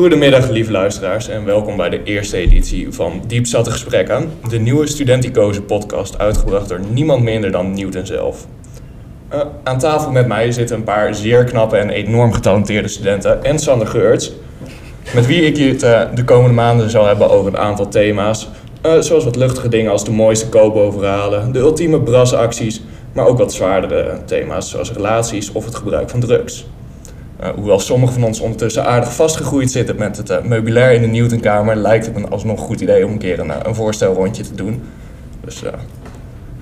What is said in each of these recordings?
Goedemiddag, lieve luisteraars, en welkom bij de eerste editie van Diepzatte Gesprekken, de nieuwe studenticoze podcast, uitgebracht door niemand minder dan Newton zelf. Uh, aan tafel met mij zitten een paar zeer knappe en enorm getalenteerde studenten en Sander Geurts, met wie ik het uh, de komende maanden zal hebben over een aantal thema's, uh, zoals wat luchtige dingen als de mooiste koopboverhalen, de ultieme brasacties, maar ook wat zwaardere thema's zoals relaties of het gebruik van drugs. Uh, hoewel sommigen van ons ondertussen aardig vastgegroeid zitten met het uh, meubilair in de Newtonkamer, lijkt het me alsnog een goed idee om een keer een, een voorstelrondje te doen. Dus, uh...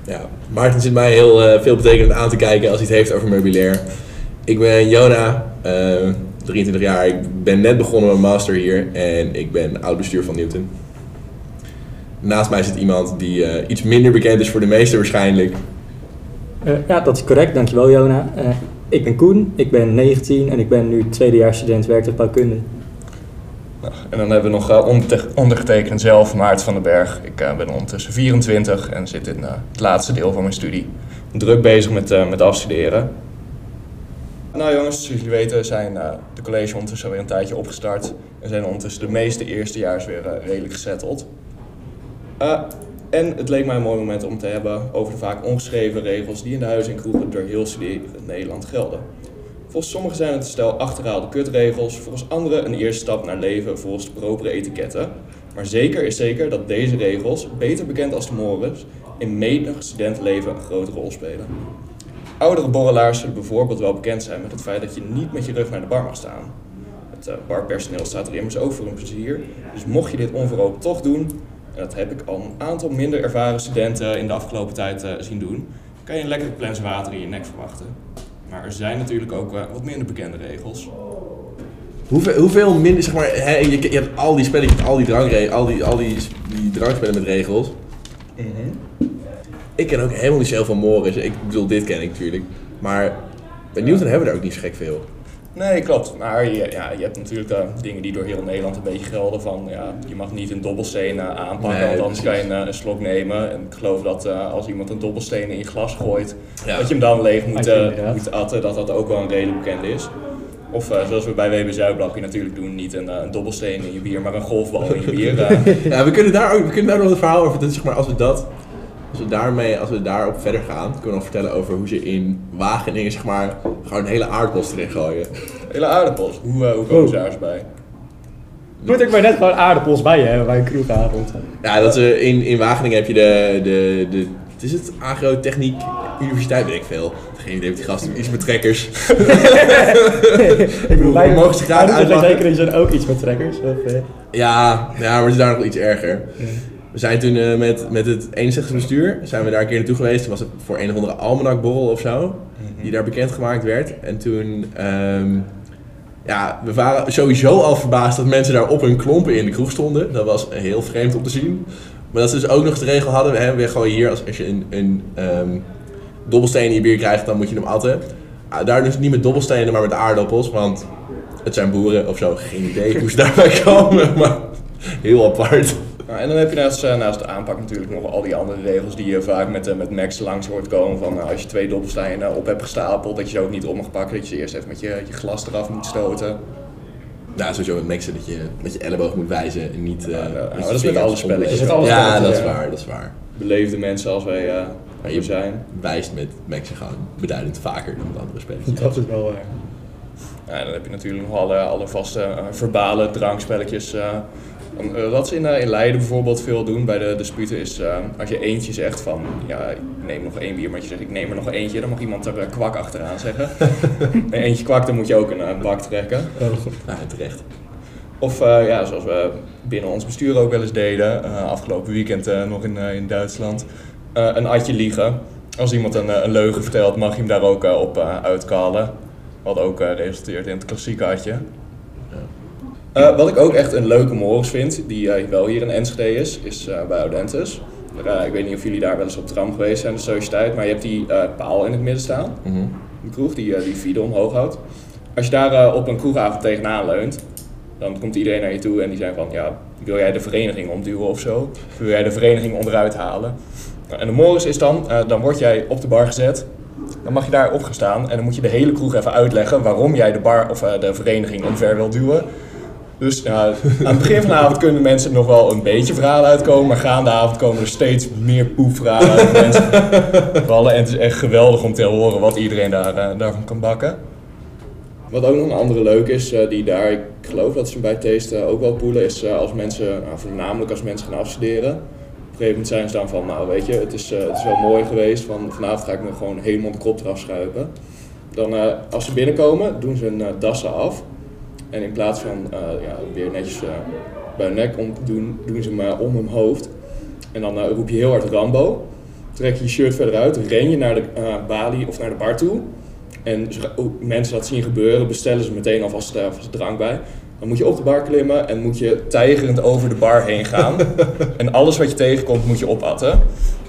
Ja, Maarten zit mij heel veel betekenend aan te kijken als hij het heeft over meubilair. Ik ben Jona, 23 jaar. Ik ben net begonnen met mijn master hier en ik ben oud-bestuur van Newton. Naast mij zit iemand die iets minder bekend is voor de meesten waarschijnlijk. ja, dat is correct. Dankjewel Jona. Ik ben Koen, ik ben 19 en ik ben nu tweedejaarsstudent werktuigbouwkunde. Nou, en dan hebben we nog uh, ondergetekend zelf, Maart van den Berg. Ik uh, ben ondertussen 24 en zit in uh, het laatste deel van mijn studie. Druk bezig met, met afstuderen. Nou jongens, zoals jullie weten zijn de college ondertussen weer een tijdje opgestart. En zijn ondertussen de meeste eerstejaars weer redelijk gezetteld. En het leek mij een mooi moment om te hebben over de vaak ongeschreven regels die in de huizen en kroegen door heel studerend Nederland gelden. Volgens sommigen zijn het stel achterhaalde kutregels, volgens anderen een eerste stap naar leven volgens de propere etiketten. Maar zeker is zeker dat deze regels, beter bekend als de mores, in menig studentenleven een grote rol spelen. Oudere borrelaars zullen bijvoorbeeld wel bekend zijn met het feit dat je niet met je rug naar de bar mag staan. Het eh, barpersoneel staat er immers ook voor een plezier, dus mocht je dit onverhoopt toch doen, en dat heb ik al een aantal minder ervaren studenten in de afgelopen tijd uh, zien doen, kan je een lekkere plens water in je nek verwachten. Maar er zijn natuurlijk ook uh, wat minder bekende regels. Hoeveel, hoeveel minder, zeg maar, hè, je, je, hebt al die spelletjes, al die drankregels, al die, al die, die drankspellen met regels. Mm -hmm. Ik ken ook helemaal niet zoveel Morris. Ik bedoel, dit ken ik natuurlijk. Maar bij Newton hebben we daar ook niet zo gek veel. Nee, klopt. Maar je, ja, je hebt natuurlijk uh, dingen die door heel Nederland een beetje gelden. Van, ja, je mag niet een dobbelsteen uh, aanpakken, nee, want anders kan je een, een, slok nemen. En ik geloof dat uh, als iemand een dobbelsteen in je glas gooit, ja. dat je hem dan leeg moet, moet atten. Dat dat ook wel een redelijk bekend is. Of zoals we bij WB Zuidblapje natuurlijk doen, niet een, een, dobbelsteen in je bier, maar een golfbal in je bier. ja, we kunnen daar ook we kunnen daar nog een verhaal over. Dat, zeg maar, als we dat als we, daarmee, als we daarop verder gaan, kunnen we nog vertellen over hoe ze in Wageningen zeg maar, gewoon een hele aardbos erin gooien. Hele aardappels? Hoe, uh, hoe komen ze daar bij? Moet ik maar net gewoon aardappels bij je hebben bij een kroegavond. Ja, dat ze in, in Wageningen heb je de, de, de wat is het? Agrotechniek Universiteit, weet ik veel. Geen idee, die gasten iets met trekkers. ik bedoel, wij mogen ze graag uitlachen. Zeker zijn ook iets met trekkers? Of, uh... ja, ja, maar het is daar nog iets erger. We zijn toen uh, met, met het 61 bestuur, zijn we daar een keer naartoe geweest. Toen was het voor een of andere almanakborrel of zo, mm -hmm. die daar bekendgemaakt werd. En toen, um, ja, we waren sowieso al verbaasd dat mensen daar op hun klompen in de kroeg stonden. Dat was heel vreemd om te zien. Maar dat ze dus ook nog de regel hadden, we, we gooien hier, als, als je een, een um, dobbelsteen in je bier krijgt, dan moet je hem atten. Uh, daar dus niet met dobbelstenen, maar met aardappels, want het zijn boeren of zo. Geen idee hoe ze daarbij komen, maar heel apart. Nou, en dan heb je naast, uh, naast de aanpak natuurlijk nog al die andere regels die je vaak met, uh, met Max langs hoort komen. Van uh, als je twee dobbelstenen op hebt gestapeld, dat je ze ook niet op mag pakken. Dat je ze eerst even met je, je glas eraf moet stoten. Ja, sowieso met Maxen dat je met je elleboog moet wijzen en niet... Ja, nou, dat is met alle spelletjes. ja, dat is waar, dat is waar. Beleefde mensen als wij uh, je zijn. wijst met Maxen gewoon beduidend vaker dan met andere spelletjes. Dat is wel waar. Ja, dan heb je natuurlijk nog alle, alle vaste verbale drankspelletjes uh, wat ze in, uh, in Leiden bijvoorbeeld veel doen bij de disputen is uh, als je eentje zegt van ja, ik neem nog één bier, maar je zegt ik neem er nog eentje, dan mag iemand er kwak achteraan zeggen. en eentje kwak, dan moet je ook een, bak trekken. Ja, terecht. Of ja, zoals we binnen ons bestuur ook wel eens deden, afgelopen weekend nog in, in Duitsland, een atje liegen. Als iemand een, een leugen vertelt, mag je hem daar ook op uitkallen. Wat ook resulteert in het klassieke atje. Uh, wat ik ook echt een leuke morgens vind, die uh, wel hier in Enschede is, is uh, bij Audentes. ik weet niet of jullie daar wel eens op tram geweest zijn, de sociëteit, maar je hebt die paal in het midden staan. Mm -hmm. Die kroeg die die Fido omhoog houdt. Als je daar op een kroegavond tegenaan leunt, dan komt iedereen naar je toe en die zegt van, ja, wil jij de vereniging omduwen of zo? Wil jij de vereniging onderuit halen? Nou, en de morgens is dan, dan word jij op de bar gezet, dan mag je daar opgestaan en dan moet je de hele kroeg even uitleggen waarom jij de bar of de vereniging omver wil duwen. Dus aan het begin van de avond kunnen mensen nog wel een beetje verhalen uitkomen, maar gaande avond komen er steeds meer poepverhalen uit mensen vallen. En het is echt geweldig om te horen wat iedereen daar, eh, daarvan kan bakken. Wat ook nog een andere leuk is, eh, die daar, ik geloof dat ze bij Taste eh, ook wel poelen, is als mensen, nou, voornamelijk als mensen gaan afstuderen. Op een gegeven moment zijn ze dan van, nou weet je, het is, het is wel mooi geweest, van, vanavond ga ik me gewoon helemaal de kop eraf schuipen. Dan, als ze binnenkomen, doen ze hun dassen af. En in plaats van eh, ja, weer netjes eh, bij hun nek om te doen, doen ze eh, om hun hoofd. En dan eh, roep je heel hard Rambo. Trek je je shirt verder uit, ren je naar de balie of naar de bar toe. En ook mensen dat zien gebeuren, bestellen ze meteen alvast, alvast drank bij. Dan moet je op de bar klimmen en moet je tijgerend over de bar heen gaan. en alles wat je tegenkomt moet je opatten.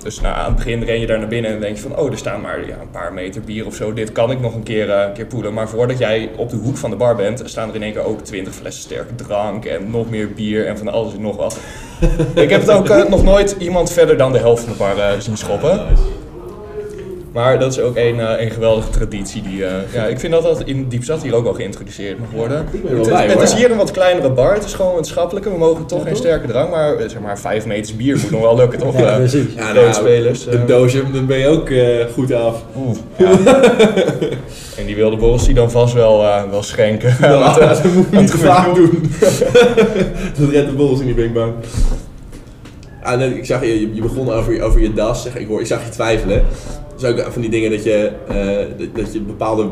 Dus nou, aan het begin ren je daar naar binnen en denk je van... oh, er staan maar ja, een paar meter bier of zo. Dit kan ik nog een keer, eh, een keer poelen. Maar voordat jij op de hoek van de bar bent... staan er in één keer ook 20 flessen sterke drank... en nog meer bier en van alles en nog wat. ik heb het ook eh, nog nooit iemand verder dan de helft van de bar eh, zien schoppen. Maar dat is ook een, eh, een geweldige traditie. Die, eh, ja, ik vind dat dat in Diepstad hier ook wel geïntroduceerd mag worden. Ik Het, is- het hoor. is hier een wat kleinere bar. Het is gewoon wetenschappelijke. We mogen toch geen sterke drank. Maar eh, zeg maar vijf meters bier moet nog wel lukken, toch? Ja, precies. Ja, Grote spelers, De doosje, dan ben je ook eh, goed af. Oeh, ja. en die wilde borrels die dan vast wel, eh, wel schenken. Want, dat moet je niet vaak doen. dat redt de borrels in die Bang. Ah, nee, ik zag je, je- je begon over, je- over je das. Zeg, ik, hoor, ik zag je twijfelen. Is ook van die dingen dat je, eh, dat, je bepaalde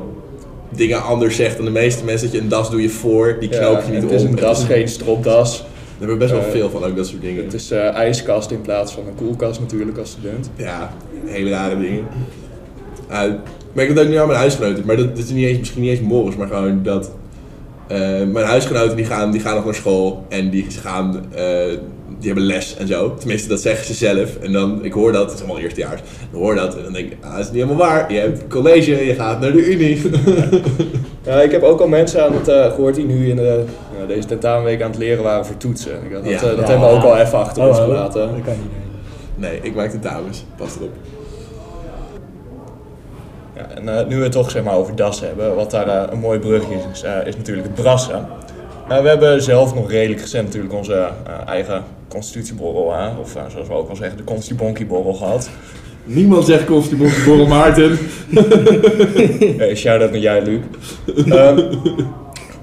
dingen anders zegt dan de meeste mensen. Dat je een das doe je voor, die knoop je niet het is om. een das, geen stropdas. Daar hebben we best wel Eh, veel van, ook dat soort dingen. Het is eh, ijskast in plaats van een koelkast natuurlijk als student. Ja, hele rare dingen. Uh, maar ik heb het ook nu aan mijn huisgenoten. Maar dat, dat is niet eens, misschien niet eens morgens, maar gewoon dat... mijn huisgenoten die gaan, die gaan nog naar school en die gaan... die hebben les en zo. Tenminste, dat zeggen ze zelf. En dan, ik hoor dat, het is allemaal eerstejaars. Ik hoor dat en dan denk ik, ah, dat is niet helemaal waar. Je hebt college, je gaat naar de unie. Ja, ik heb ook al mensen aan het, eh, gehoord die nu in de, ja, deze tentamenweek aan het leren waren voor toetsen. Ik dacht, dat Ja. eh, dat Ja. hebben we ook al even achter Oh, ons oh, gelaten. Dat kan niet. nee. nee, ik maak de dames. Pas erop. Ja, en eh, nu we het toch zeg maar, over das hebben, wat daar een mooi brugje is, is, is natuurlijk het brassen. Nou, we hebben zelf nog redelijk recent natuurlijk onze eh, eigen constitutieborrel, hè, of eh, zoals we ook wel zeggen, de constibonkie-borrel gehad. Niemand zegt Constantine Borrel Maarten. Hey, shout-out naar jij, Luc. Ehm,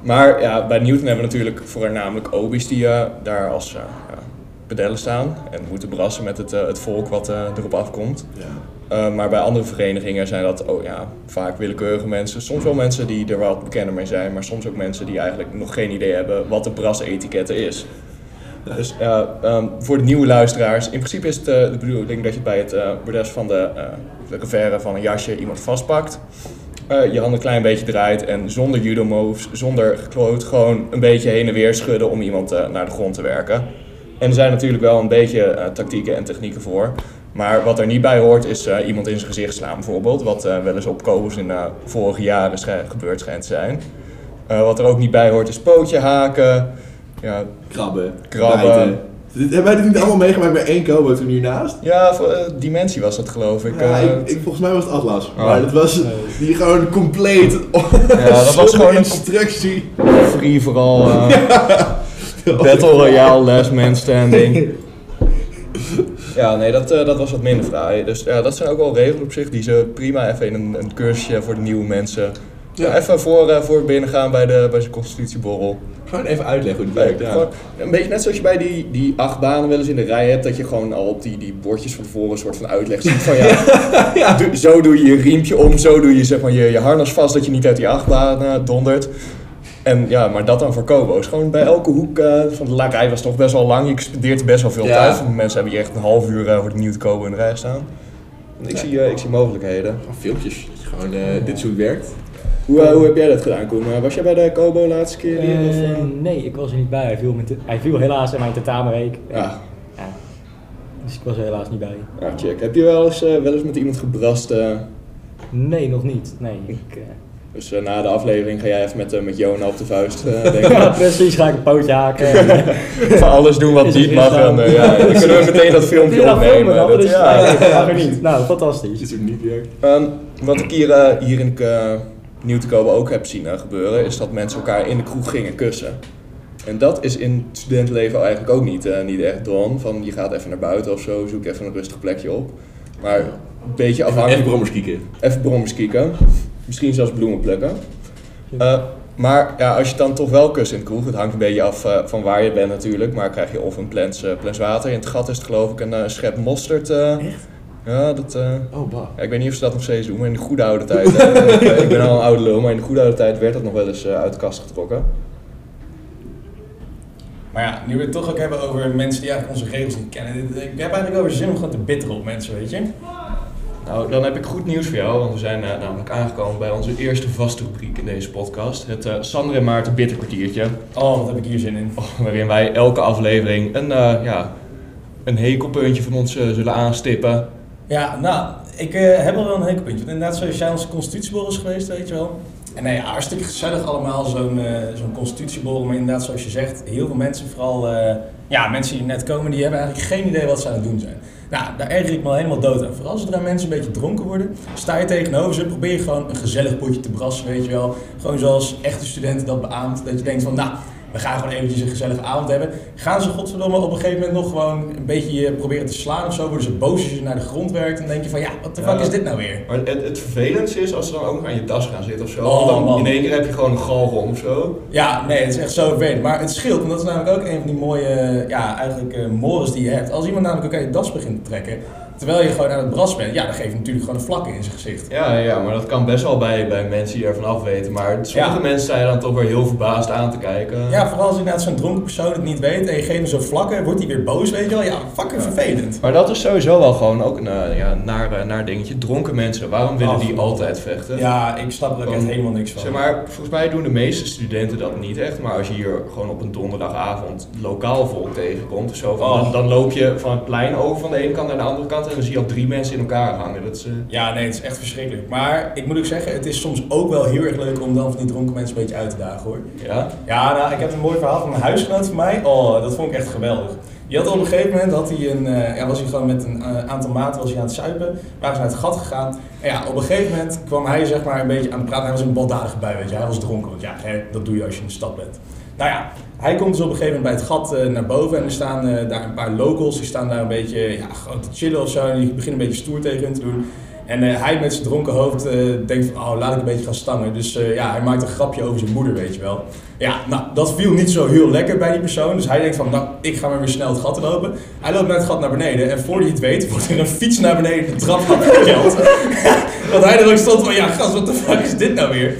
maar ja, bij Newton hebben we natuurlijk voornamelijk obies die eh, daar als pedellen staan en moeten brassen met het, het volk wat erop afkomt. Ja. Uh, maar bij andere verenigingen zijn dat oh ja, vaak willekeurige mensen. Soms wel mensen die er wat bekender mee zijn, maar soms ook mensen die eigenlijk nog geen idee hebben wat de brasetiketten is. Dus ja, um, voor de nieuwe luisteraars, in principe is het de bedoeling dat je bij het bordes van de, de van een jasje iemand vastpakt. Je handen een klein beetje draait en zonder judo moves, zonder gekloot, gewoon een beetje heen en weer schudden om iemand naar de grond te werken. En er zijn natuurlijk wel een beetje tactieken en technieken voor. Maar wat er niet bij hoort is uh, iemand in zijn gezicht slaan bijvoorbeeld. Wat uh, wel eens op kogels in uh, vorige jaren gebeurd schijnt te zijn. Uh, wat er ook niet bij hoort is pootje haken. Ja, krabben. krabben. Dit, hebben wij dit niet allemaal meegemaakt bij één Kobo toen hiernaast? Ja, voor, uh, Dimensie was dat geloof ik. Ja, Uh, ik, ik, volgens mij was het Atlas. Oh. Maar dat was die gewoon compleet... Ja, dat was gewoon een instructie. Free vooral. Uh, Battle Royale, last man standing. Ja, nee, dat, uh, dat was wat minder fraai. Dus ja, dat zijn ook wel regels op zich die ze prima even in een, een cursusje voor de nieuwe mensen. Ja. Even voor, uh, voor binnen gaan bij de, bij zijn constitutieborrel. Gewoon even uitleggen hoe het werkt. Ja. Een beetje net zoals je bij die, die acht banen wel eens in de rij hebt, dat je gewoon al op die, die bordjes van tevoren een soort van uitleg ziet van ja, zo doe je je riempje om, zo doe je zeg maar je, je harnas vast dat je niet uit die acht banen dondert. En ja, maar dat dan voor Kobo's. Gewoon bij elke hoek uh, van de rij was toch best wel lang. Je spendeert best wel veel ja. tijd. Mensen hebben hier echt een half uur uh, voor de nieuwe Kobo in de rij staan. En ik, ja. zie, uh, ik zie mogelijkheden. Oh, filmpjes. Gewoon, dit is hoe het werkt. Hoe, uh, hoe heb jij dat gedaan, Koen? Uh, was jij bij de Kobo laatste keer? Hier, uh, of, nee, ik was er niet bij. Hij viel, met hij viel helaas in mijn tentamenweek. Ja. ja. Dus ik was er helaas niet bij. Ja, check. Heb je wel eens, wel eens met iemand gebrast? Nee, nog niet. Nee. Ik, dus uh, na de aflevering ga jij even met, uh, met Jona op de vuist, uh, denk ik. ja, precies. Ga ik een pootje haken. Van alles doen wat niet mag. En, ja, dan kunnen we meteen dat filmpje opnemen. Dat, dat is, ja, nee, dat mag er niet. Nou, fantastisch. Is ook niet. Um, wat ik hier, hier in Nieuw te Kobe ook heb zien gebeuren, is dat mensen elkaar in de kroeg gingen kussen. En dat is in het studentenleven eigenlijk ook niet, eh, niet echt don. Van je gaat even naar buiten of zo, zoek even een rustig plekje op. Maar een beetje afhankelijk. Even brommers kieken. Even brommers kieken. Misschien zelfs bloemen plukken. Eh, maar ja, als je dan toch wel kust in het kroeg, het hangt een beetje af eh, van waar je bent natuurlijk. Maar krijg je of een plens, eh, plens water. In het gat is het geloof ik een eh, schep mosterd. Echt? Ja, dat, eh, Oh, bah. ja, ik weet niet of ze dat nog steeds doen, maar in de goede oude tijd. ik, ben al een oude lul, maar in de goede oude tijd werd dat nog wel eens uit de kast getrokken. Maar ja, nu we het toch ook hebben over mensen die eigenlijk onze regels niet kennen. Ik heb eigenlijk over zin om gewoon te bitteren op mensen, weet je. Nou, dan heb ik goed nieuws voor jou, want we zijn eh, namelijk aangekomen bij onze eerste vaste rubriek in deze podcast. Het eh Sander en Maarten bitterkwartiertje. Oh, wat heb ik hier zin in. waarin wij elke aflevering een, eh, ja, een hekelpuntje van ons zullen aanstippen. Ja, nou, ik heb al wel een hekelpuntje. Inderdaad, zoals jij onze constitutieborrel is geweest, weet je wel. En nee, hartstikke gezellig allemaal, zo'n zo'n constitutieborrel. Maar inderdaad, zoals je zegt, heel veel mensen, vooral ja, mensen die net komen, die hebben eigenlijk geen idee wat ze aan het doen zijn. Nou, daar erger ik me al helemaal dood aan. Vooral zodra mensen een beetje dronken worden, sta je tegenover ze, probeer je gewoon een gezellig potje te brassen, weet je wel. Gewoon zoals echte studenten dat beaamt. Dat je denkt van, nou, we gaan gewoon eventjes een gezellige avond hebben. Gaan ze godverdomme op een gegeven moment nog gewoon een beetje je proberen te slaan of zo, worden ze boos als je naar de grond werkt. En dan denk je van, ja, wat de fuck Ja. is dit nou weer? Maar het, het vervelendste is als ze dan ook nog aan je tas gaan zitten of zo. Oh, Want dan man. in één keer heb je gewoon een galrom of zo. Ja, nee, het is echt zo vervelend. Maar het scheelt, en dat is namelijk ook een van die mooie, ja, eigenlijk eh mores die je hebt. Als iemand namelijk ook aan je das begint te trekken, terwijl je gewoon aan het bras bent, ja, dan geef je natuurlijk gewoon een vlakke in zijn gezicht. Ja, ja, maar dat kan best wel bij, bij mensen die er vanaf weten. Maar sommige Ja. mensen zijn dan toch weer heel verbaasd aan te kijken. Ja, vooral als inderdaad zo'n dronken persoon het niet weet en je geeft hem zo vlakken, wordt hij weer boos, weet je wel. Ja, fucking vervelend. Maar dat is sowieso wel gewoon ook een eh, ja, naar, eh, naar dingetje. Dronken mensen, waarom willen Ach. die altijd vechten? Ja, ik snap er ook echt helemaal niks van. Zeg maar, volgens mij doen de meeste studenten dat niet echt. Maar als je hier gewoon op een donderdagavond lokaal volk tegenkomt of zo, van, Oh. dan, dan loop je van het plein over van de ene kant naar de andere kant en dan zie je al drie mensen in elkaar hangen. Dat is, eh, Ja, nee, het is echt verschrikkelijk. Maar ik moet ook zeggen, het is soms ook wel heel erg leuk om dan van die dronken mensen een beetje uit te dagen hoor. ja. Ja, nou, ik heb een mooi verhaal van een huisgenoot van mij. Oh, dat vond ik echt geweldig. Die had op een gegeven moment, had hij een, ja, was hij gewoon met een eh, aantal maten was hij aan het zuipen. Waren ze naar het gat gegaan. En ja, op een gegeven moment kwam hij zeg maar een beetje aan het praten. Hij was een baldadige bui, weet je. Hij was dronken, want ja, hè, dat doe je als je in de stad bent. Nou ja, hij komt dus op een gegeven moment bij het gat eh, naar boven. En er staan eh, daar een paar locals, die staan daar een beetje ja, gewoon te chillen of zo. En die beginnen een beetje stoer tegen hun te doen. En eh, hij met zijn dronken hoofd denkt van, oh, laat ik een beetje gaan stangen. Dus ja, hij maakt een grapje over zijn moeder, weet je wel. Ja, nou, dat viel niet zo heel lekker bij die persoon. Dus hij denkt van, nou, ik ga maar weer snel het gat lopen. Hij loopt met het gat naar beneden. En voor hij het weet, wordt er een fiets naar beneden de trap afgekeld. Want hij er ook stond van, ja, gast, wat de fuck is dit nou weer?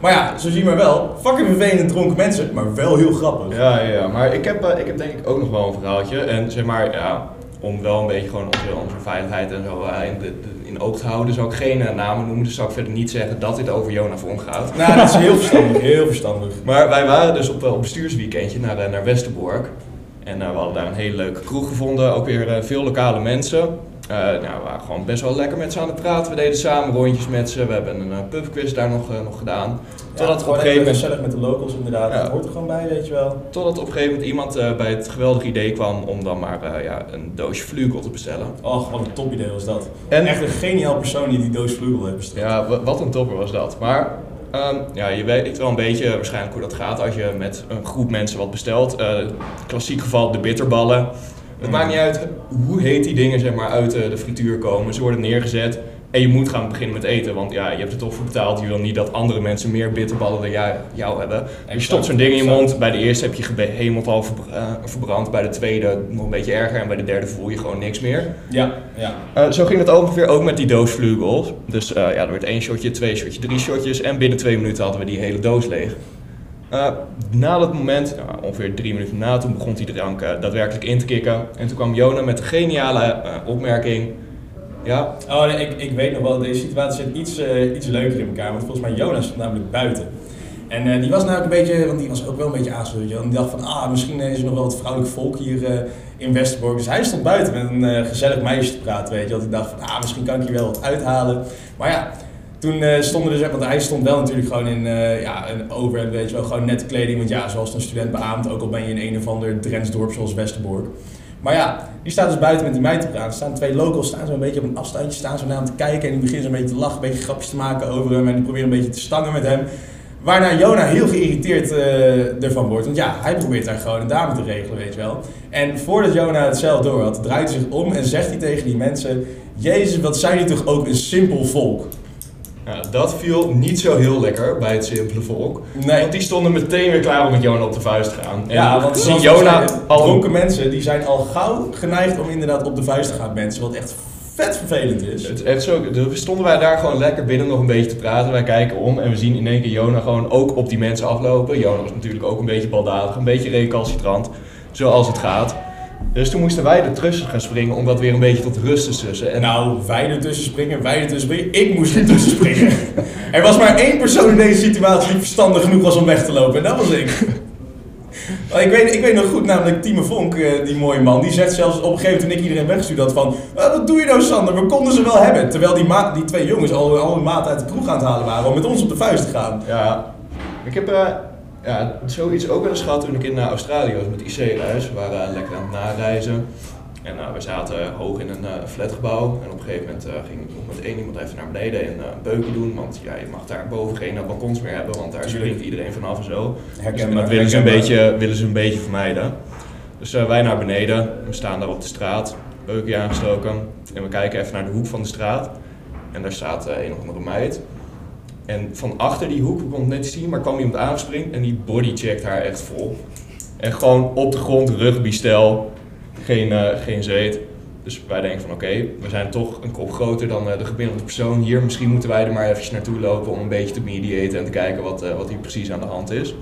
Maar ja, zo zie je maar wel. Fucking vervelend dronken mensen, maar wel heel grappig. Ja, ja, maar ik heb, eh, ik heb denk ik ook nog wel een verhaaltje. En zeg maar, ja, om wel een beetje gewoon onze, onze veiligheid en zo eh, in, de, de- in oog te houden, zou ik geen eh, namen noemen. Dus zou ik verder niet zeggen dat dit over Jona Vonk gaat. Nou, dat is heel verstandig, heel verstandig. Maar wij waren dus op, op bestuursweekendje naar, naar Westerbork. En we hadden daar een hele leuke kroeg gevonden. Ook weer veel lokale mensen. Eh, nou, we waren gewoon best wel lekker met ze aan het praten. We deden samen rondjes met ze. We hebben een uh, pubquiz daar nog, eh, nog gedaan. Totdat ja, op een gegeven even moment gezellig met de locals inderdaad. Ja. Dat hoort er gewoon bij, weet je wel. Totdat op een gegeven moment iemand eh, bij het geweldige idee kwam om dan maar eh, ja, een doosje vlugel te bestellen. Och, wat een top idee was dat. En Echt een geniaal persoon die die doos vlugel heeft besteld. ja, wa- wat een topper was dat. Maar ehm, ja, je weet wel een beetje waarschijnlijk hoe dat gaat als je met een groep mensen wat bestelt. Eh, klassiek geval de bitterballen. Het maakt niet uit hoe heet die dingen zeg maar, uit eh, de frituur komen. Ze worden neergezet en je moet gaan beginnen met eten. Want ja, je hebt er toch voor betaald. Je wil niet dat andere mensen meer bitterballen dan jij, jou hebben. Je stopt zo'n ding in je mond. Bij de eerste heb je gehemeld al eh, verbrand. Bij de tweede nog een beetje erger. En bij de derde voel je gewoon niks meer. Ja, ja. Eh, zo ging het ongeveer ook met die doos vlugels. Dus ja, er werd één shotje, twee shotjes, drie shotjes. En binnen twee minuten hadden we die hele doos leeg. Eh, na dat moment, nou, ongeveer drie minuten na, toen begon die drank eh, daadwerkelijk in te kicken. En toen kwam Jona met de geniale eh, opmerking. Ja, Oh nee, ik, ik weet nog wel, deze situatie zit iets, iets leuker in elkaar. Want volgens mij Jonas stond namelijk buiten. En die was namelijk een beetje, want die was ook wel een beetje aangezet. En die dacht van, ah, misschien is er nog wel wat vrouwelijk volk hier in Westerbork. Dus hij stond buiten met een gezellig meisje te praten, weet je. Want ik dacht van, ah, misschien kan ik hier wel wat uithalen. Maar ja, toen eh, stonden dus, want hij stond wel natuurlijk gewoon in eh, ja, een overhemd, weet je wel. Gewoon nette kleding, want ja, zoals een student beaamt, ook al ben je in een of ander Drents dorp zoals Westerbork. Maar ja, die staat dus buiten met die meid te praten. Er staan twee locals, staan zo een beetje op een afstandje, staan zo naar hem te kijken. En die beginnen zo een beetje te lachen, een beetje grapjes te maken over hem. En die proberen een beetje te stangen met hem. Waarna Jona heel geïrriteerd eh, ervan wordt. Want ja, hij probeert daar gewoon een dame te regelen, weet je wel. En voordat Jona het zelf door had, draait hij zich om en zegt hij tegen die mensen... Jezus, wat zijn die toch ook een simpel volk. Ja, dat viel niet zo heel lekker bij het simpele volk. Nee. Want die stonden meteen weer klaar om met Jona op de vuist te gaan. En Ja, want zien Jona al dronken mensen die zijn al gauw geneigd om inderdaad op de vuist te gaan mensen. Wat echt vet vervelend is. Het is echt zo, dus stonden wij daar gewoon lekker binnen nog een beetje te praten. Wij kijken om en we zien in één keer Jona gewoon ook op die mensen aflopen. Jona was natuurlijk ook een beetje baldadig, een beetje recalcitrant, zoals het gaat. Dus toen moesten wij ertussen gaan springen om dat weer een beetje tot rust te sussen. En Nou, wij ertussen springen, wij ertussen springen. Ik moest ertussen springen. Er was maar één persoon in deze situatie die verstandig genoeg was om weg te lopen. En dat was ik. Ik weet, ik weet nog goed, namelijk Timo Vonk, eh, die mooie man, die zegt zelfs op een gegeven moment toen ik iedereen weggestuurd had van "Ah, wat doe je nou Sander, we konden ze wel hebben. Terwijl die, maat, die twee jongens al, al een maat uit de kroeg aan het halen waren om met ons op de vuist te gaan. Ja, ik heb eh, ja, zoiets ook wel eens gehad toen ik in eh, Australië was met IC-reis. We waren lekker aan het nareizen. En eh, we zaten hoog in een eh, flatgebouw. En op een gegeven moment eh, ging ik nog met één iemand even naar beneden en een beukje doen. Want ja, je mag daar boven geen balkons meer hebben, want daar springt iedereen vanaf en zo. Dus Herkenbaar, dat willen ze, een beetje, willen ze een beetje vermijden. Dus wij naar beneden, we staan daar op de straat, beukje aangestoken. En we kijken even naar de hoek van de straat. En daar staat een of andere meid. En van achter die hoek, we konden het net zien, maar kwam iemand aanspringen en die bodycheckt haar echt vol. En gewoon op de grond, rugbystel, geen, eh, geen zweet. Dus wij denken van oké, we zijn toch een kop groter dan eh, de gemiddelde persoon hier. Misschien moeten wij er maar eventjes naartoe lopen om een beetje te mediaten en te kijken wat, eh, wat hier precies aan de hand is.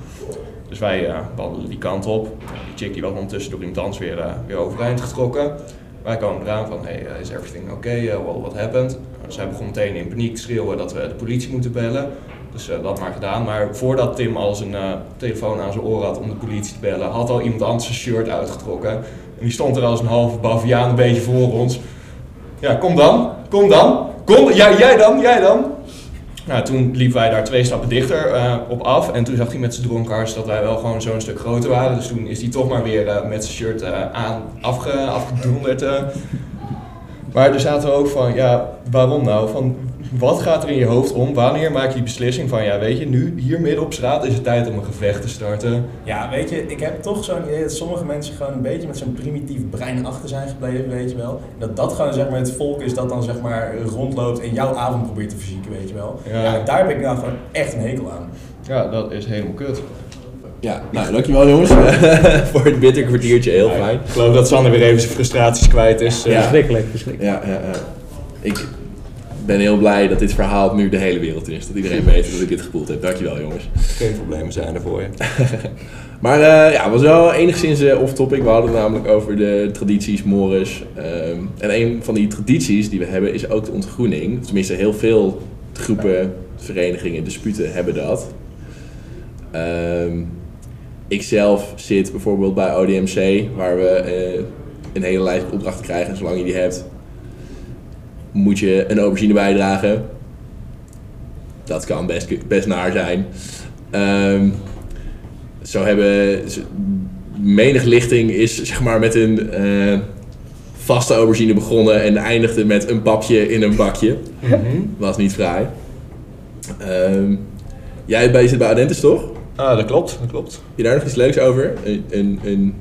Dus wij wandelen die kant op. Die chick die was ondertussen door iemand anders weer, weer overeind getrokken. Wij komen eraan van, hey, eh, is everything okay? Uh, well, what happened? Uh, zij begon meteen in paniek te schreeuwen dat we de politie moeten bellen. Dus eh, dat maar gedaan. Maar voordat Tim al zijn eh, telefoon aan zijn oor had om de politie te bellen, had al iemand anders zijn shirt uitgetrokken. En die stond er als een halve baviaan een beetje voor ons. Ja, kom dan, kom dan, kom, ja, jij dan, jij dan. Nou, toen liepen wij daar twee stappen dichter eh, op af. En toen zag hij met zijn dronkars dat wij wel gewoon zo'n stuk groter waren. Dus toen is hij toch maar weer eh, met zijn shirt eh, aan afge, afgedonderd. Maar er zaten ook van, ja, waarom nou? Van, wat gaat er in je hoofd om? Wanneer maak je die beslissing van, ja, weet je, nu hier midden op straat is het tijd om een gevecht te starten. Ja, weet je, ik heb toch zo'n idee dat sommige mensen gewoon een beetje met zo'n primitief brein achter zijn gebleven, weet je wel. Dat dat gewoon zeg maar het volk is dat dan zeg maar rondloopt en jouw avond probeert te verzieken, weet je wel. Ja. Ja, daar heb ik nou gewoon echt een hekel aan. Ja, dat is helemaal kut. Ja, nou dankjewel jongens voor het bitter kwartiertje, heel fijn. Ik geloof dat Sander weer even zijn frustraties kwijt is. eh. Ja. Verschrikkelijk, verschrikkelijk. Ja, ja, ja. Ik ben heel blij dat dit verhaal nu de hele wereld is. Dat iedereen weet dat ik dit gevoeld heb. Dankjewel jongens. Geen problemen zijn er voor je. Maar eh, ja, het was wel enigszins eh, off-topic. We hadden het namelijk over de tradities, mores. Ehm, en een van die tradities die we hebben is ook de ontgroening. Tenminste, heel veel groepen, verenigingen, disputen hebben dat. Ehm ik zelf zit bijvoorbeeld bij ODMC, waar we eh, een hele lijst opdrachten krijgen. En zolang je die hebt, moet je een aubergine bijdragen. Dat kan best, best naar zijn. Ehm, zo hebben menig lichting is zeg maar met een eh, vaste aubergine begonnen en eindigde met een papje in een bakje. Was niet fraai. Ehm, jij zit bij Adentis toch? Ah, dat klopt, dat klopt. Heb je daar nog iets leuks over? Een, een, een,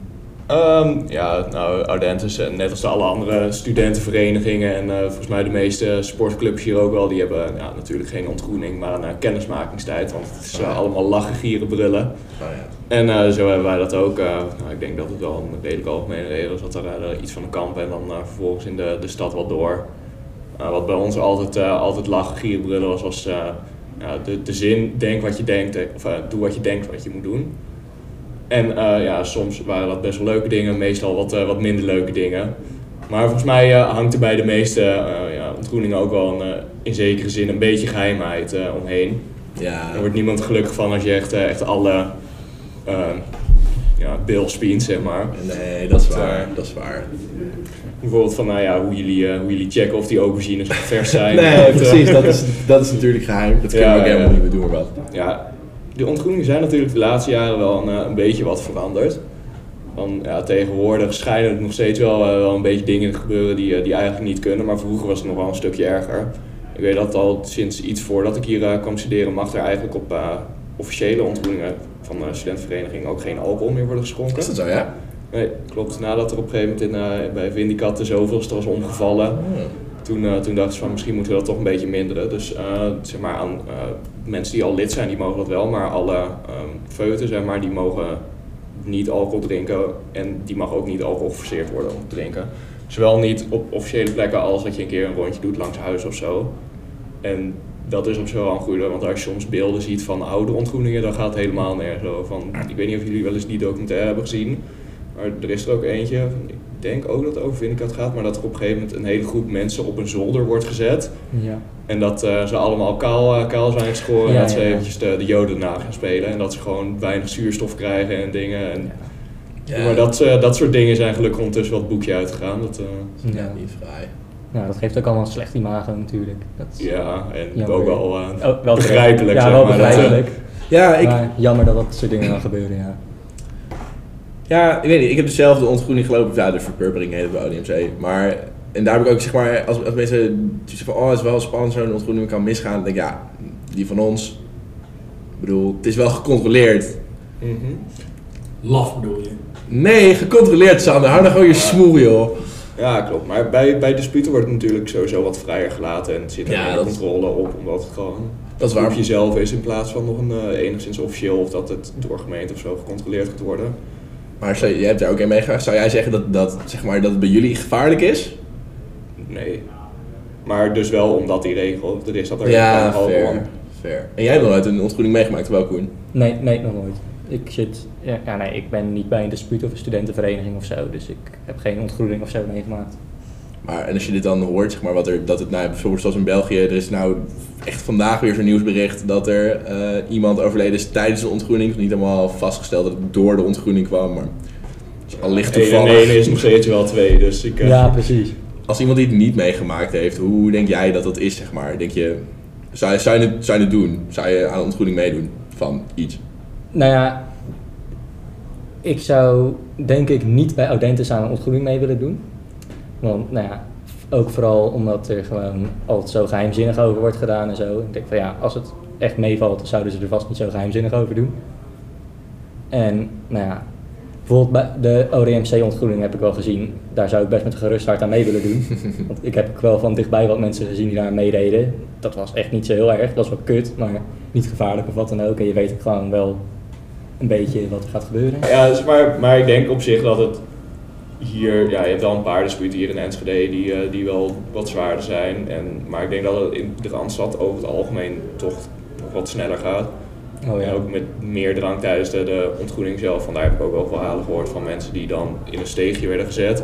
Ehm, ja, nou, Ardentes, eh, net als alle andere studentenverenigingen en eh, volgens mij de meeste sportclubs hier ook wel, die hebben ja, natuurlijk geen ontgroening, maar een eh, kennismakingstijd, want het is eh, allemaal lachen, gieren, brullen. nou ja. En zo hebben wij dat ook. nou, ik denk dat het wel een redelijk algemene regel is dat er iets van een kamp en dan vervolgens in de, de stad wat door. Wat bij ons altijd, altijd lachen, gieren, brullen was, was de, de zin, denk wat je denkt, of doe wat je denkt wat je moet doen. En eh, ja, soms waren dat best wel leuke dingen, meestal wat, eh, wat minder leuke dingen. Maar volgens mij eh, hangt er bij de meeste ja, ontgroeningen ook wel een, in zekere zin een beetje geheimheid eh, omheen. ja. Er wordt niemand gelukkig van als je echt, echt alle uh, ja, spient, zeg maar. Nee, dat is waar. Dat is waar. Bijvoorbeeld van nou ja, hoe, jullie, hoe jullie checken of die aubergines vers zijn. Nee, precies. Dat is, dat is natuurlijk geheim. Dat kunnen Ja, we ook helemaal ja. niet meer doen, wat. Ja, de ontgroeningen zijn natuurlijk de laatste jaren wel een, eh, een beetje wat veranderd. Van, ja, tegenwoordig schijnen er nog steeds wel, eh, wel een beetje dingen te gebeuren die, eh, die eigenlijk niet kunnen. Maar vroeger was het nog wel een stukje erger. Ik weet dat al sinds iets voordat ik hier kwam studeren mag er eigenlijk op, officiële ontgroeningen van de studentenvereniging ook geen alcohol meer worden geschonken. Is dat zo, ja? Nee, klopt. Nadat er op een gegeven moment in, eh, bij Vindicat de zoveelste was omgevallen, Oh. Toen, eh, toen dachten ze van misschien moeten we dat toch een beetje minderen. Dus eh, zeg maar aan eh, mensen die al lid zijn, die mogen dat wel, maar alle ehm feuten, zeg maar, die mogen niet alcohol drinken en die mag ook niet alcohol geforceerd worden om te drinken. Zowel niet op officiële plekken als dat je een keer een rondje doet langs huis of zo. En dat is op zich wel een goede, want als je soms beelden ziet van oude ontgroeningen, dan gaat het helemaal nergens over. Ik weet niet of jullie wel eens die documentaire hebben gezien, maar er is er ook eentje, denk ook dat het over Vindicat gaat, maar dat er op een gegeven moment een hele groep mensen op een zolder wordt gezet. Ja. En dat eh, ze allemaal kaal, eh, kaal zijn geschoren en Ja, dat ze eventjes de, de joden na gaan spelen. En dat ze gewoon weinig zuurstof krijgen en dingen. En, Ja. Maar dat, eh, dat soort dingen zijn gelukkig ondertussen het boekje uitgegaan. Dat, eh, Ja. Niet vrij. Nou, dat geeft ook allemaal een slecht imago natuurlijk. Dat is ja, en Jammer. ook wel, eh, ook wel begrijpelijk, Ja, zeg wel dat, begrijpelijk. Ja, ik, Maar jammer dat dat soort dingen dan gebeuren, ja. Ja, ik weet niet. Ik heb dezelfde ontgroening gelopen. Ja, de verpurpering heet het bij ODMC. Maar, en daar heb ik ook, zeg maar, als, als mensen zeggen van, oh, het is wel spannend, zo'n ontgroening kan misgaan. Dan denk ik, ja, die van ons, ik bedoel, het is wel gecontroleerd. mhm. Laf bedoel je? Nee, gecontroleerd, Sander. Hou dan gewoon je smoel, joh. Ja, klopt. Maar bij, bij disputen wordt het natuurlijk sowieso wat vrijer gelaten en het zit er Ja, meer dat is- controle op, omdat het gewoon Dat is op waar. jezelf is in plaats van nog een eh, enigszins officieel of dat het door gemeente of zo gecontroleerd gaat worden. Maar jij hebt daar ook in meegegaan. Zou jij zeggen dat, dat, zeg maar, dat het bij jullie gevaarlijk is? Nee. Maar dus wel omdat die regel er is dat er Ja, fair. fair. En jij hebt nog nooit een ontgroening meegemaakt, wel Koen? Nee, nee, nog nooit. Ik zit, ja, ja, nee, ik ben niet bij een dispuut of een studentenvereniging of zo, dus ik heb geen ontgroening of zo meegemaakt. Maar en als je dit dan hoort, zeg maar, wat er, dat het nou, bijvoorbeeld zoals in België, er is nou echt vandaag weer zo'n nieuwsbericht dat er eh, iemand overleden is tijdens de ontgroening. Het is niet helemaal vastgesteld dat het door de ontgroening kwam, maar het is al licht Eén en toevallig. één is nog steeds wel twee, dus ik... eh, Ja, precies. Als iemand die het niet meegemaakt heeft, hoe denk jij dat dat is, zeg maar? Denk je, zou je, zou je, het, zou je het doen? Zou je aan een ontgroening meedoen van iets? Nou ja, ik zou denk ik niet bij Audentes aan een ontgroening mee willen doen. Want nou ja, ook vooral omdat er gewoon altijd zo geheimzinnig over wordt gedaan en zo. Ik denk van ja, als het echt meevalt, zouden ze er vast niet zo geheimzinnig over doen. En nou ja, bijvoorbeeld bij de ODMC-ontgroening heb ik wel gezien. Daar zou ik best met gerust hart aan mee willen doen. Want ik heb ook wel van dichtbij wat mensen gezien die daar meededen. Dat was echt niet zo heel erg. Dat was wel kut, maar niet gevaarlijk of wat dan ook. En je weet gewoon wel een beetje wat er gaat gebeuren. Ja, dus maar, maar ik denk op zich dat het hier, ja, je hebt wel een paar disputen hier in Enschede die, eh, die wel wat zwaarder zijn. En, maar ik denk dat het in de Randstad over het algemeen toch nog wat sneller gaat. Oh En ook met meer drank tijdens de, de ontgroening zelf. Van daar heb ik ook wel verhalen gehoord van mensen die dan in een steegje werden gezet.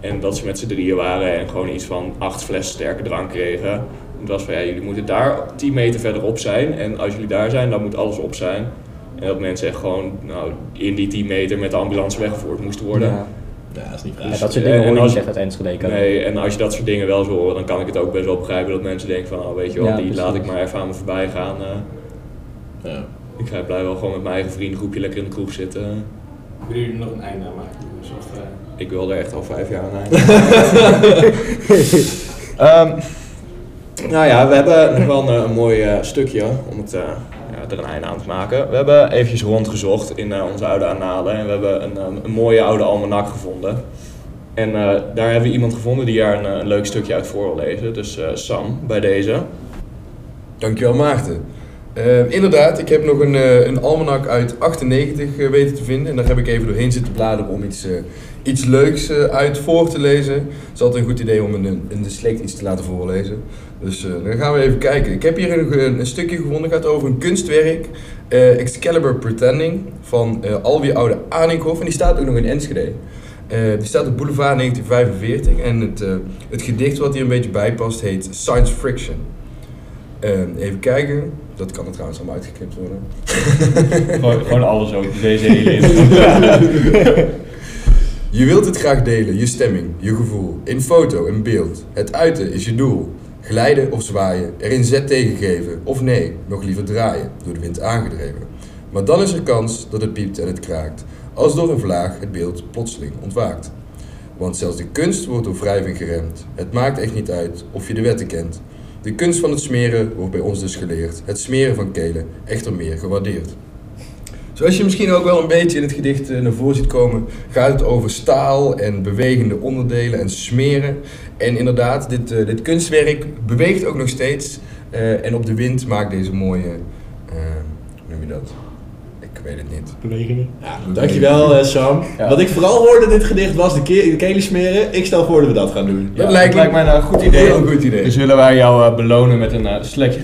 En dat ze met z'n drieën waren en gewoon iets van acht flessen sterke drank kregen. En het was van ja, jullie moeten daar 10 meter verderop zijn. En als jullie daar zijn, dan moet alles op zijn. En dat mensen echt gewoon nou, in die 10 meter met de ambulance weggevoerd moesten worden. Ja. Ja, dat is niet Ja, vrij. dat soort en dingen hoor je als- niet echt uit Enschede. Nee, en als je dat soort dingen wel zou horen, dan kan ik het ook best wel begrijpen dat mensen denken van, oh weet je wel, Ja, die laat ik maar even aan me voorbij gaan. eh. Ja. ik ga blij wel gewoon met mijn eigen vriendengroepje lekker in de kroeg zitten. Willen jullie er nog een einde aan maken? Of, eh, Ik wil er echt al vijf jaar aan eind. Ehm, nou ja, we hebben nog wel een, een mooi eh, stukje om het, eh, er een einde aan te maken. We hebben eventjes rondgezocht in eh, onze oude annalen en we hebben een, een, een mooie oude almanak gevonden. En eh, daar hebben we iemand gevonden die daar een, eh, leuk stukje uit voor wil lezen. Dus eh, Sam, bij deze. Dankjewel Maarten. Eh, inderdaad, ik heb nog een, eh, een almanak uit 98 eh, weten te vinden. En daar heb ik even doorheen zitten bladeren om iets, eh, iets leuks eh, uit voor te lezen. Het is altijd een goed idee om een, een dyslect iets te laten voorlezen. Dus eh, dan gaan we even kijken. Ik heb hier een, een, stukje gevonden. Het gaat over een kunstwerk. eh, Excalibur Pretending van eh Alwie Oude Anikhoff. En die staat ook nog in Enschede. Die staat op Boulevard 1945. En het, het gedicht wat hier een beetje bij past heet Science Friction. Even kijken. Dat kan er trouwens allemaal uitgeknipt worden. Gewoon, gewoon alles ook, deze hele Je wilt het graag delen, je stemming, je gevoel, in foto, in beeld. Het uiten is je doel. Glijden of zwaaien, er in zet tegengeven, of nee, nog liever draaien, door de wind aangedreven. Maar dan is er kans dat het piept en het kraakt, als door een vlaag het beeld plotseling ontwaakt. Want zelfs de kunst wordt door wrijving geremd. Het maakt echt niet uit of je de wetten kent. De kunst van het smeren wordt bij ons dus geleerd. Het smeren van kelen, echter meer gewaardeerd. Zoals je misschien ook wel een beetje in het gedicht eh, naar voren ziet komen, gaat het over staal en bewegende onderdelen en smeren. En inderdaad, dit, eh, dit kunstwerk beweegt ook nog steeds. eh, en op de wind maakt deze mooie, hoe noem je dat? Ik weet het niet. Bewegingen. Ja, dankjewel eh, Sam. Ja. Wat ik vooral hoorde in dit gedicht was de, ke de kelen smeren. Ik stel voor dat we dat gaan doen. Dat lijkt mij een goed idee. Heel goed idee. Dus willen wij jou eh, belonen met een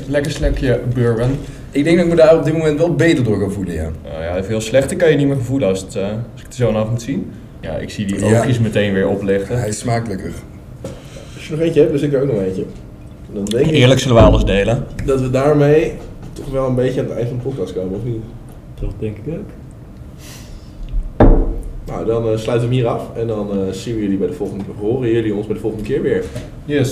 lekker slekje bourbon. Ik denk dat ik me daar op dit moment wel beter door ga voelen, ja. Nou ja, veel slechter kan je niet meer voelen als, het, eh, als ik het er zo aan af moet zien. Ja, ik zie die Ja. oogjes meteen weer oplichten. Hij smaakt lekker. Als je nog eentje hebt, dus ik er ook nog eentje. Dan denk ik Eerlijk zullen we alles delen. dat we daarmee toch wel een beetje aan het eind van de podcast komen, of niet? Dat denk ik ook. Nou, dan eh, sluiten we hem hier af en dan eh, zien we jullie bij de volgende, horen jullie ons bij de volgende keer weer. Yes.